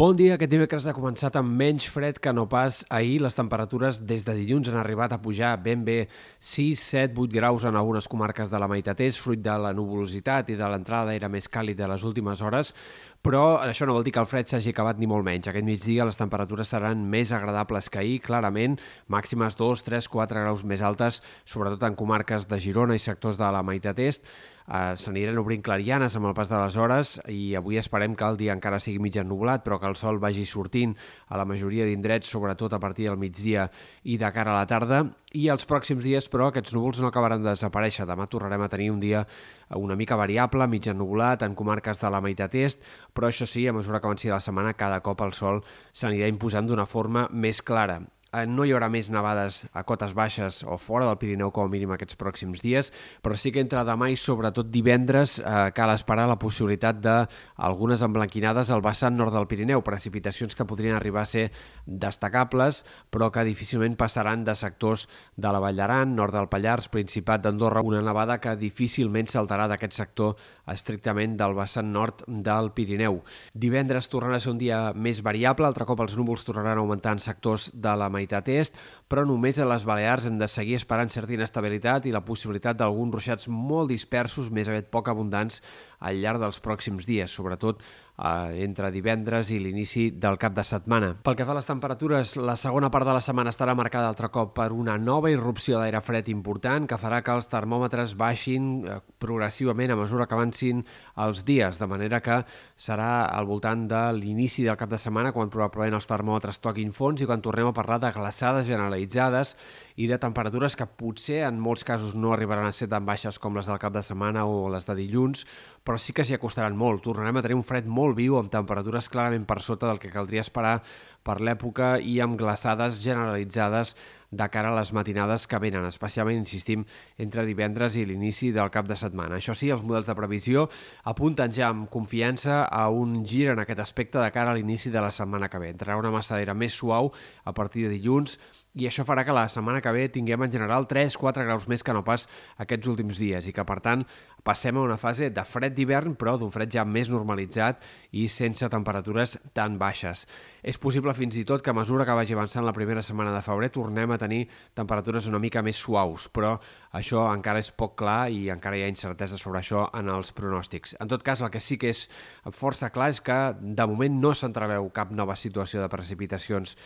Bon dia. Aquest dimecres ha començat amb menys fred que no pas ahir. Les temperatures des de dilluns han arribat a pujar ben bé 6, 7, 8 graus en algunes comarques de la meitat est, fruit de la nuvolositat i de l'entrada d'aire més càlid de les últimes hores, però això no vol dir que el fred s'hagi acabat ni molt menys. Aquest migdia les temperatures seran més agradables que ahir, clarament, màximes 2, 3, 4 graus més altes, sobretot en comarques de Girona i sectors de la meitat est, eh, s'aniran obrint clarianes amb el pas de les hores i avui esperem que el dia encara sigui mig ennubulat, però que el sol vagi sortint a la majoria d'indrets, sobretot a partir del migdia i de cara a la tarda. I els pròxims dies, però, aquests núvols no acabaran de desaparèixer. Demà tornarem a tenir un dia una mica variable, mig ennubulat, en comarques de la meitat est, però això sí, a mesura que avanci la setmana, cada cop el sol s'anirà imposant d'una forma més clara. Eh, no hi haurà més nevades a cotes baixes o fora del Pirineu com a mínim aquests pròxims dies, però sí que entre demà i sobretot divendres eh, cal esperar la possibilitat d'algunes emblanquinades al vessant nord del Pirineu, precipitacions que podrien arribar a ser destacables, però que difícilment passaran de sectors de la Vall d'Aran, nord del Pallars, Principat d'Andorra, una nevada que difícilment saltarà d'aquest sector estrictament del vessant nord del Pirineu. Divendres tornarà a ser un dia més variable, altre cop els núvols tornaran a augmentar en sectors de la meitat est, però només a les Balears hem de seguir esperant certa inestabilitat i la possibilitat d'alguns ruixats molt dispersos, més aviat poc abundants, al llarg dels pròxims dies, sobretot eh, entre divendres i l'inici del cap de setmana. Pel que fa a les temperatures, la segona part de la setmana estarà marcada altre cop per una nova irrupció d'aire fred important que farà que els termòmetres baixin eh, progressivament a mesura que avancin els dies, de manera que serà al voltant de l'inici del cap de setmana quan probablement els termòmetres toquin fons i quan tornem a parlar de glaçades generalitzades i de temperatures que potser en molts casos no arribaran a ser tan baixes com les del cap de setmana o les de dilluns, però sí que s'hi acostaran molt. Tornarem a tenir un fred molt viu amb temperatures clarament per sota del que caldria esperar per l'època i amb glaçades generalitzades de cara a les matinades que venen, especialment, insistim, entre divendres i l'inici del cap de setmana. Això sí, els models de previsió apunten ja amb confiança a un gir en aquest aspecte de cara a l'inici de la setmana que ve. Entrarà una massa d'aire més suau a partir de dilluns i això farà que la setmana que ve tinguem en general 3-4 graus més que no pas aquests últims dies i que, per tant, passem a una fase de fred d'hivern, però d'un fred ja més normalitzat i sense temperatures tan baixes. És possible fins i tot que a mesura que vagi avançant la primera setmana de febrer tornem tenir temperatures una mica més suaus, però això encara és poc clar i encara hi ha incertesa sobre això en els pronòstics. En tot cas, el que sí que és força clar és que de moment no s'entreveu cap nova situació de precipitacions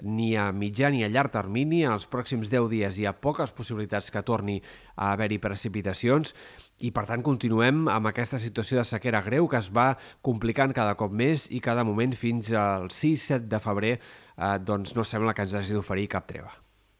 ni a mitjà ni a llarg termini. En els pròxims 10 dies hi ha poques possibilitats que torni a haver-hi precipitacions i, per tant, continuem amb aquesta situació de sequera greu que es va complicant cada cop més i cada moment fins al 6-7 de febrer eh, doncs no sembla que ens hagi d'oferir cap treva.